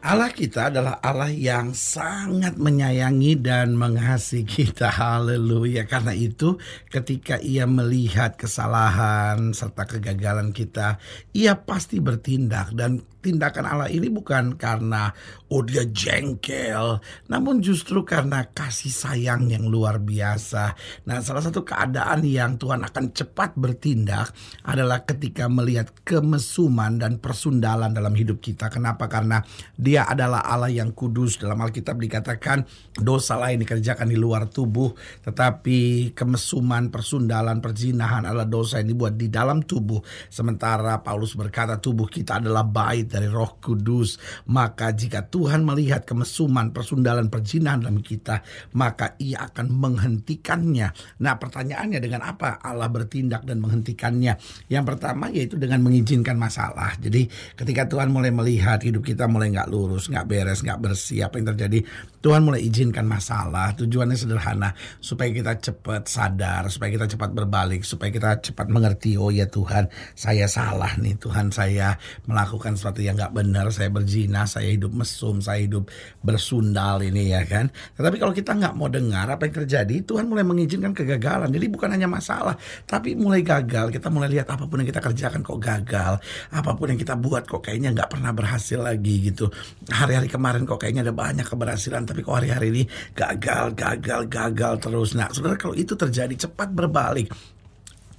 Allah kita adalah Allah yang sangat menyayangi dan mengasihi kita. Haleluya. Karena itu ketika ia melihat kesalahan serta kegagalan kita, ia pasti bertindak dan tindakan Allah ini bukan karena oh dia jengkel, namun justru karena kasih sayang yang luar biasa. Nah, salah satu keadaan yang Tuhan akan cepat bertindak adalah ketika melihat kemesuman dan persundalan dalam hidup kita. Kenapa? Karena dia adalah Allah yang kudus. Dalam Alkitab dikatakan dosa lain dikerjakan di luar tubuh, tetapi kemesuman, persundalan, perzinahan adalah dosa yang dibuat di dalam tubuh. Sementara Paulus berkata tubuh kita adalah bait dari Roh Kudus. Maka jika Tuhan melihat kemesuman, persundalan, perzinahan dalam kita, maka Ia akan menghentikannya. Nah, pertanyaannya dengan apa Allah bertindak dan menghentikannya? Yang pertama yaitu dengan mengizinkan masalah. Jadi, ketika Tuhan mulai melihat hidup kita mulai nggak lurus, nggak beres, nggak bersih, apa yang terjadi? Tuhan mulai izinkan masalah. Tujuannya sederhana, supaya kita cepat sadar, supaya kita cepat berbalik, supaya kita cepat mengerti, oh ya Tuhan, saya salah nih, Tuhan saya melakukan sesuatu yang nggak benar, saya berzina, saya hidup mesum, saya hidup bersundal ini ya kan. Tetapi kalau kita nggak mau dengar apa yang terjadi, Tuhan mulai mengizinkan kegagalan. Jadi bukan hanya masalah, tapi mulai gagal. Kita mulai lihat apa pun yang kita kerjakan kok gagal, apa pun yang kita buat kok kayaknya nggak pernah berhasil lagi gitu. Hari-hari kemarin kok kayaknya ada banyak keberhasilan, tapi kok hari-hari ini gagal, gagal, gagal terus. Nah, saudara kalau itu terjadi cepat berbalik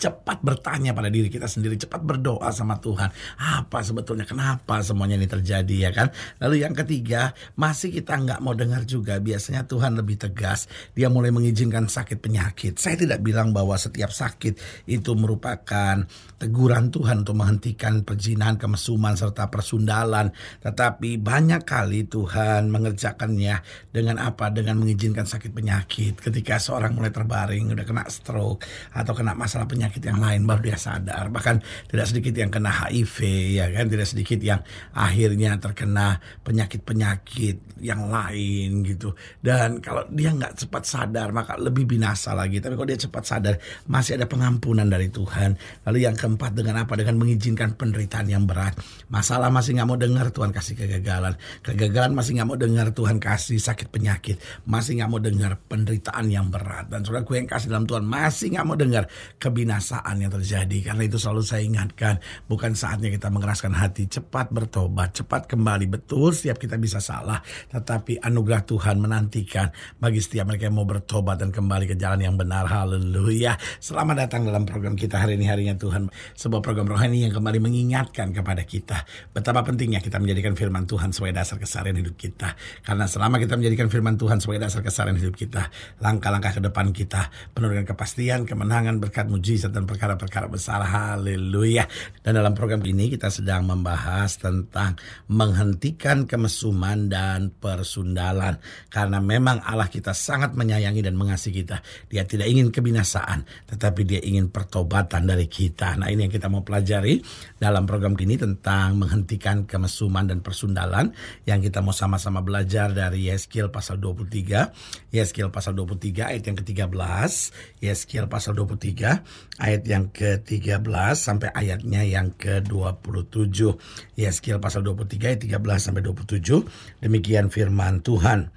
cepat bertanya pada diri kita sendiri, cepat berdoa sama Tuhan. Apa sebetulnya kenapa semuanya ini terjadi ya kan? Lalu yang ketiga, masih kita nggak mau dengar juga. Biasanya Tuhan lebih tegas, dia mulai mengizinkan sakit penyakit. Saya tidak bilang bahwa setiap sakit itu merupakan teguran Tuhan untuk menghentikan perzinahan, kemesuman serta persundalan. Tetapi banyak kali Tuhan mengerjakannya dengan apa? Dengan mengizinkan sakit penyakit. Ketika seorang mulai terbaring, udah kena stroke atau kena masalah penyakit penyakit yang lain baru dia sadar. Bahkan tidak sedikit yang kena HIV ya kan, tidak sedikit yang akhirnya terkena penyakit-penyakit yang lain gitu. Dan kalau dia nggak cepat sadar maka lebih binasa lagi. Tapi kalau dia cepat sadar masih ada pengampunan dari Tuhan. Lalu yang keempat dengan apa? Dengan mengizinkan penderitaan yang berat. Masalah masih nggak mau dengar Tuhan kasih kegagalan. Kegagalan masih nggak mau dengar Tuhan kasih sakit penyakit. Masih nggak mau dengar penderitaan yang berat. Dan saudara gue yang kasih dalam Tuhan masih nggak mau dengar kebinasaan kebinasaan yang terjadi. Karena itu selalu saya ingatkan, bukan saatnya kita mengeraskan hati, cepat bertobat, cepat kembali. Betul setiap kita bisa salah, tetapi anugerah Tuhan menantikan bagi setiap mereka yang mau bertobat dan kembali ke jalan yang benar. Haleluya. Selamat datang dalam program kita hari ini harinya Tuhan. Sebuah program rohani yang kembali mengingatkan kepada kita betapa pentingnya kita menjadikan firman Tuhan sebagai dasar keseharian hidup kita. Karena selama kita menjadikan firman Tuhan sebagai dasar keseharian hidup kita, langkah-langkah ke depan kita penuh dengan kepastian, kemenangan, berkat mujizat dan perkara-perkara besar. Haleluya. Dan dalam program ini kita sedang membahas tentang menghentikan kemesuman dan persundalan. Karena memang Allah kita sangat menyayangi dan mengasihi kita. Dia tidak ingin kebinasaan, tetapi dia ingin pertobatan dari kita. Nah ini yang kita mau pelajari dalam program ini tentang menghentikan kemesuman dan persundalan. Yang kita mau sama-sama belajar dari Yeskiel pasal 23. Yeskiel pasal 23 ayat yang ke-13. Yeskiel pasal 23 ayat yang ke-13 sampai ayatnya yang ke-27. Yeskiel pasal 23 ayat 13 sampai 27. Demikian firman Tuhan.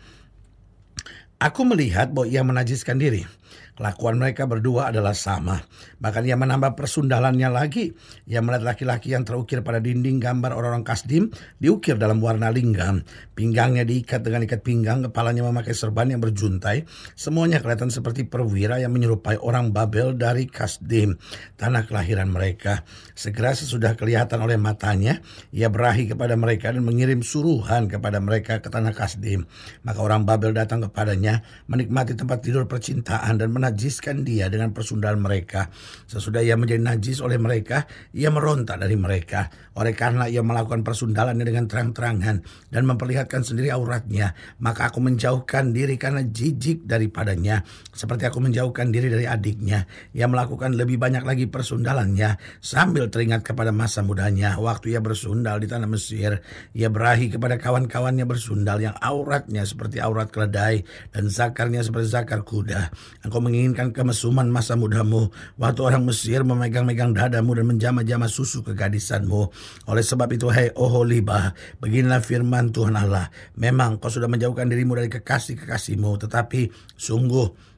Aku melihat bahwa ia menajiskan diri Kelakuan mereka berdua adalah sama. Bahkan ia menambah persundalannya lagi. Ia melihat laki-laki yang terukir pada dinding gambar orang-orang kasdim diukir dalam warna lingam. Pinggangnya diikat dengan ikat pinggang, kepalanya memakai serban yang berjuntai. Semuanya kelihatan seperti perwira yang menyerupai orang Babel dari Kasdim, tanah kelahiran mereka. Segera sesudah kelihatan oleh matanya, ia berahi kepada mereka dan mengirim suruhan kepada mereka ke tanah Kasdim. Maka orang Babel datang kepadanya, menikmati tempat tidur percintaan dan menajiskan dia dengan persundalan mereka. Sesudah ia menjadi najis oleh mereka, ia meronta dari mereka. Oleh karena ia melakukan persundalannya dengan terang-terangan dan memperlihatkan sendiri auratnya, maka aku menjauhkan diri karena jijik daripadanya. Seperti aku menjauhkan diri dari adiknya. Ia melakukan lebih banyak lagi persundalannya sambil teringat kepada masa mudanya. Waktu ia bersundal di tanah Mesir, ia berahi kepada kawan-kawannya bersundal yang auratnya seperti aurat keledai dan zakarnya seperti zakar kuda. Engkau menginginkan kemesuman masa mudamu waktu orang Mesir memegang-megang dadamu dan menjama-jama susu kegadisanmu. Oleh sebab itu, hai Oholibah, beginilah firman Tuhan Allah. Memang kau sudah menjauhkan dirimu dari kekasih-kekasihmu, tetapi sungguh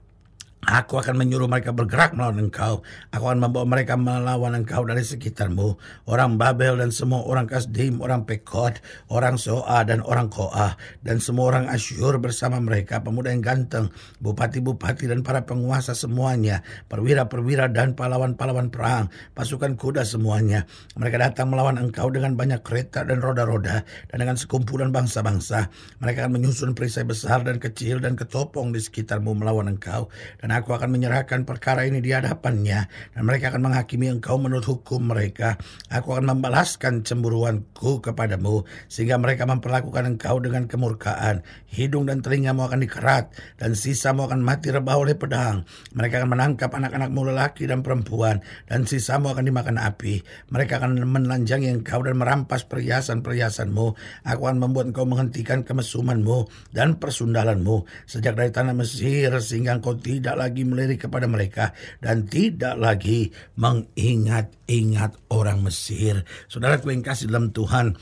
Aku akan menyuruh mereka bergerak melawan engkau. Aku akan membawa mereka melawan engkau dari sekitarmu. Orang Babel dan semua orang Kasdim, orang Pekod, orang Soa dan orang Koah. Dan semua orang Asyur bersama mereka, pemuda yang ganteng, bupati-bupati dan para penguasa semuanya. Perwira-perwira dan pahlawan-pahlawan perang, pasukan kuda semuanya. Mereka datang melawan engkau dengan banyak kereta dan roda-roda. Dan dengan sekumpulan bangsa-bangsa. Mereka akan menyusun perisai besar dan kecil dan ketopong di sekitarmu melawan engkau. Dan aku akan menyerahkan perkara ini di hadapannya dan mereka akan menghakimi engkau menurut hukum mereka. Aku akan membalaskan cemburuanku kepadamu sehingga mereka memperlakukan engkau dengan kemurkaan. Hidung dan telingamu akan dikerat dan sisamu akan mati rebah oleh pedang. Mereka akan menangkap anak-anakmu lelaki dan perempuan dan sisamu akan dimakan api. Mereka akan menelanjangi engkau dan merampas perhiasan-perhiasanmu. Aku akan membuat engkau menghentikan kemesumanmu dan persundalanmu sejak dari tanah Mesir sehingga engkau tidak lagi melirik kepada mereka dan tidak lagi mengingat-ingat orang Mesir. Saudara yang kasih dalam Tuhan,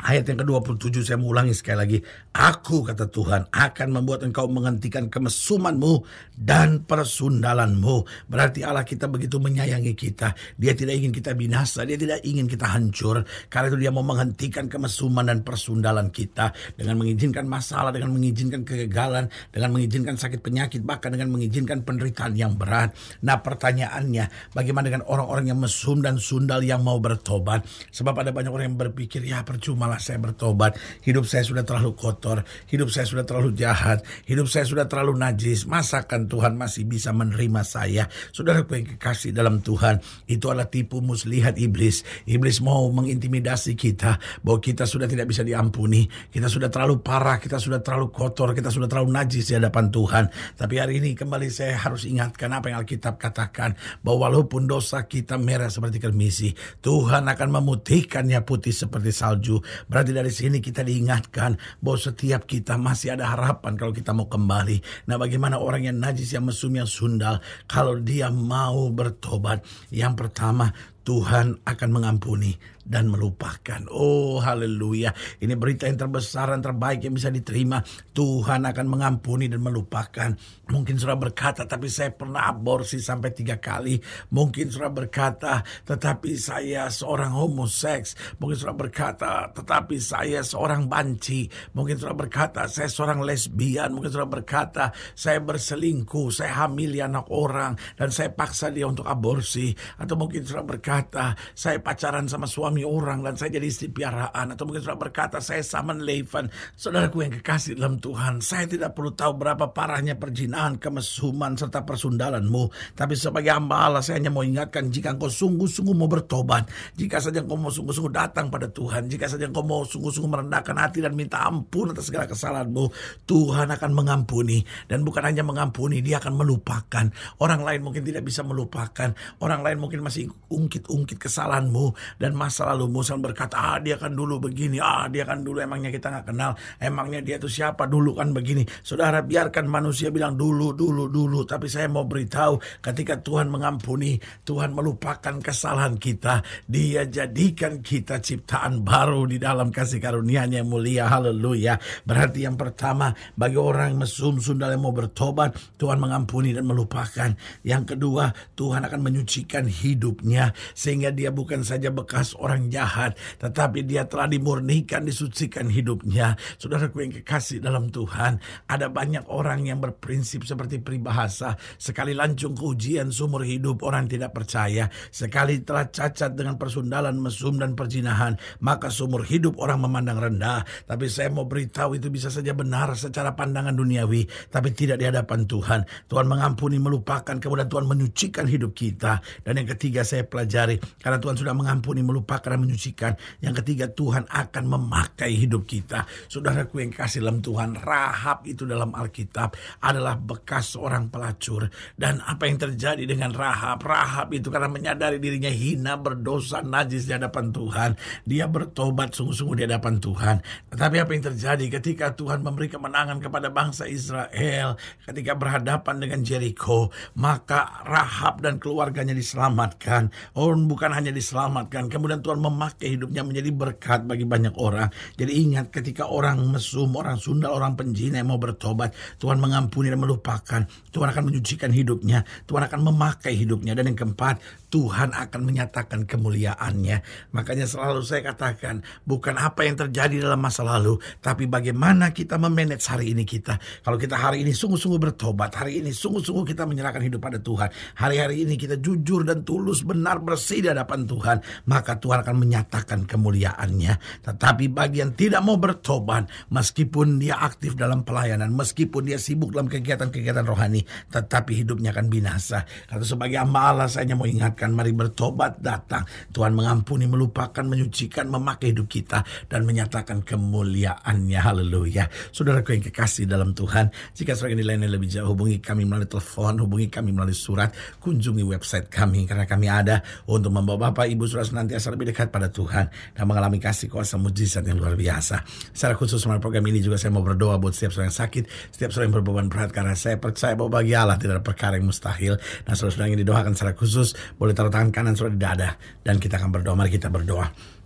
Ayat yang ke-27 saya mengulangi sekali lagi. Aku kata Tuhan akan membuat engkau menghentikan kemesumanmu dan persundalanmu. Berarti Allah kita begitu menyayangi kita. Dia tidak ingin kita binasa. Dia tidak ingin kita hancur. Karena itu dia mau menghentikan kemesuman dan persundalan kita. Dengan mengizinkan masalah, dengan mengizinkan kegagalan, dengan mengizinkan sakit penyakit, bahkan dengan mengizinkan penderitaan yang berat. Nah pertanyaannya, bagaimana dengan orang-orang yang mesum dan sundal yang mau bertobat? Sebab ada banyak orang yang berpikir, ya percuma malah saya bertobat. Hidup saya sudah terlalu kotor, hidup saya sudah terlalu jahat, hidup saya sudah terlalu najis. Masakan Tuhan masih bisa menerima saya? Saudara yang kekasih dalam Tuhan, itu adalah tipu muslihat iblis. Iblis mau mengintimidasi kita bahwa kita sudah tidak bisa diampuni, kita sudah terlalu parah, kita sudah terlalu kotor, kita sudah terlalu najis di hadapan Tuhan. Tapi hari ini kembali saya harus ingatkan apa yang Alkitab katakan bahwa walaupun dosa kita merah seperti kermisi, Tuhan akan memutihkannya putih seperti salju. Berarti dari sini kita diingatkan bahwa setiap kita masih ada harapan kalau kita mau kembali. Nah bagaimana orang yang najis, yang mesum, yang sundal. Kalau dia mau bertobat. Yang pertama Tuhan akan mengampuni dan melupakan. Oh haleluya. Ini berita yang terbesar dan terbaik yang bisa diterima. Tuhan akan mengampuni dan melupakan. Mungkin sudah berkata tapi saya pernah aborsi sampai tiga kali. Mungkin sudah berkata tetapi saya seorang homoseks. Mungkin sudah berkata tetapi saya seorang banci. Mungkin sudah berkata saya seorang lesbian. Mungkin sudah berkata saya berselingkuh. Saya hamil anak orang. Dan saya paksa dia untuk aborsi. Atau mungkin sudah berkata saya pacaran sama suami orang dan saya jadi istri piaraan atau mungkin sudah berkata saya Saman Levan. Saudaraku yang kekasih dalam Tuhan saya tidak perlu tahu berapa parahnya perjinahan kemesuman serta persundalanmu. Tapi sebagai hamba Allah saya hanya mau ingatkan jika engkau sungguh-sungguh mau bertobat jika saja engkau mau sungguh-sungguh datang pada Tuhan jika saja engkau mau sungguh-sungguh merendahkan hati dan minta ampun atas segala kesalahanmu Tuhan akan mengampuni. Dan bukan hanya mengampuni dia akan melupakan. Orang lain mungkin tidak bisa melupakan. Orang lain mungkin masih ungkit-ungkit kesalahanmu. Dan masa masa lalu Musa berkata, ah dia kan dulu begini, ah dia kan dulu emangnya kita nggak kenal, emangnya dia itu siapa dulu kan begini. Saudara biarkan manusia bilang dulu, dulu, dulu. Tapi saya mau beritahu ketika Tuhan mengampuni, Tuhan melupakan kesalahan kita. Dia jadikan kita ciptaan baru di dalam kasih karunia-Nya yang mulia. Haleluya. Berarti yang pertama bagi orang yang sundal yang mau bertobat, Tuhan mengampuni dan melupakan. Yang kedua, Tuhan akan menyucikan hidupnya sehingga dia bukan saja bekas orang jahat, tetapi dia telah dimurnikan, disucikan hidupnya. Saudaraku yang kekasih dalam Tuhan, ada banyak orang yang berprinsip seperti peribahasa, sekali lancung ke ujian sumur hidup orang tidak percaya, sekali telah cacat dengan persundalan, mesum dan perjinahan, maka sumur hidup orang memandang rendah. Tapi saya mau beritahu itu bisa saja benar secara pandangan duniawi, tapi tidak di hadapan Tuhan. Tuhan mengampuni, melupakan, kemudian Tuhan menyucikan hidup kita. Dan yang ketiga saya pelajari, karena Tuhan sudah mengampuni, melupakan, dan menyucikan. Yang ketiga Tuhan akan memakai hidup kita. Saudaraku yang kasih dalam Tuhan, Rahab itu dalam Alkitab adalah bekas seorang pelacur. Dan apa yang terjadi dengan Rahab? Rahab itu karena menyadari dirinya hina, berdosa, najis di hadapan Tuhan. Dia bertobat sungguh-sungguh di hadapan Tuhan. Tetapi apa yang terjadi ketika Tuhan memberi kemenangan kepada bangsa Israel, ketika berhadapan dengan Jericho, maka Rahab dan keluarganya diselamatkan. Oh, bukan hanya diselamatkan, kemudian memakai hidupnya menjadi berkat bagi banyak orang. Jadi ingat ketika orang mesum, orang Sunda, orang penjina yang mau bertobat, Tuhan mengampuni dan melupakan. Tuhan akan menyucikan hidupnya, Tuhan akan memakai hidupnya. Dan yang keempat, Tuhan akan menyatakan kemuliaannya. Makanya selalu saya katakan, bukan apa yang terjadi dalam masa lalu, tapi bagaimana kita memanage hari ini kita. Kalau kita hari ini sungguh-sungguh bertobat, hari ini sungguh-sungguh kita menyerahkan hidup pada Tuhan. Hari-hari ini kita jujur dan tulus, benar, bersih di hadapan Tuhan, maka Tuhan akan menyatakan kemuliaannya. Tetapi bagi yang tidak mau bertobat, meskipun dia aktif dalam pelayanan, meskipun dia sibuk dalam kegiatan-kegiatan rohani, tetapi hidupnya akan binasa. Karena sebagai hamba Allah, saya hanya mau ingatkan, mari bertobat datang. Tuhan mengampuni, melupakan, menyucikan, memakai hidup kita, dan menyatakan kemuliaannya. Haleluya. Saudaraku yang kekasih dalam Tuhan, jika saudara nilainya lebih jauh, hubungi kami melalui telepon, hubungi kami melalui surat, kunjungi website kami, karena kami ada untuk membawa Bapak Ibu Saudara senantiasa lebih dekat pada Tuhan, dan mengalami kasih kuasa mujizat yang luar biasa. Secara khusus melalui program ini juga saya mau berdoa buat setiap saudara yang sakit, setiap saudara yang berbeban berat, karena saya percaya bahwa bagi Allah tidak ada perkara yang mustahil. Nah saudara-saudara yang didoakan secara khusus, boleh taruh tangan kanan saudara di dada, dan kita akan berdoa. Mari kita berdoa.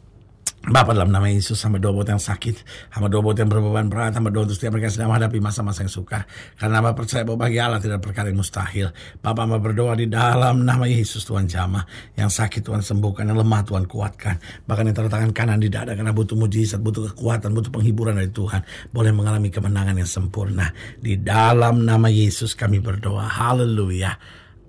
Bapak dalam nama Yesus sama doa buat yang sakit, sama doa buat yang berbeban berat, sama doa untuk setiap mereka yang sedang menghadapi masa-masa yang suka. Karena Bapak percaya bahwa bagi Allah tidak perkara yang mustahil. Bapak mau berdoa di dalam nama Yesus Tuhan jamah. Yang sakit Tuhan sembuhkan, yang lemah Tuhan kuatkan. Bahkan yang tertangan kanan di dada karena butuh mujizat, butuh kekuatan, butuh penghiburan dari Tuhan. Boleh mengalami kemenangan yang sempurna. Di dalam nama Yesus kami berdoa. Haleluya.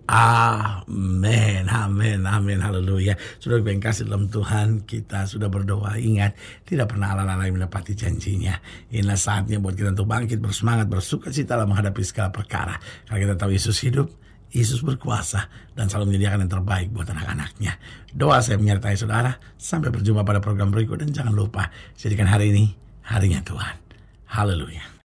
Amin, amin, amin, haleluya. Sudah yang kasih dalam Tuhan, kita sudah berdoa. Ingat, tidak pernah Allah lain menepati janjinya. Inilah saatnya buat kita untuk bangkit, bersemangat, bersuka cita dalam menghadapi segala perkara. Karena kita tahu Yesus hidup, Yesus berkuasa, dan selalu menyediakan yang terbaik buat anak-anaknya. Doa saya menyertai saudara. Sampai berjumpa pada program berikut, dan jangan lupa, jadikan hari ini harinya Tuhan. Haleluya.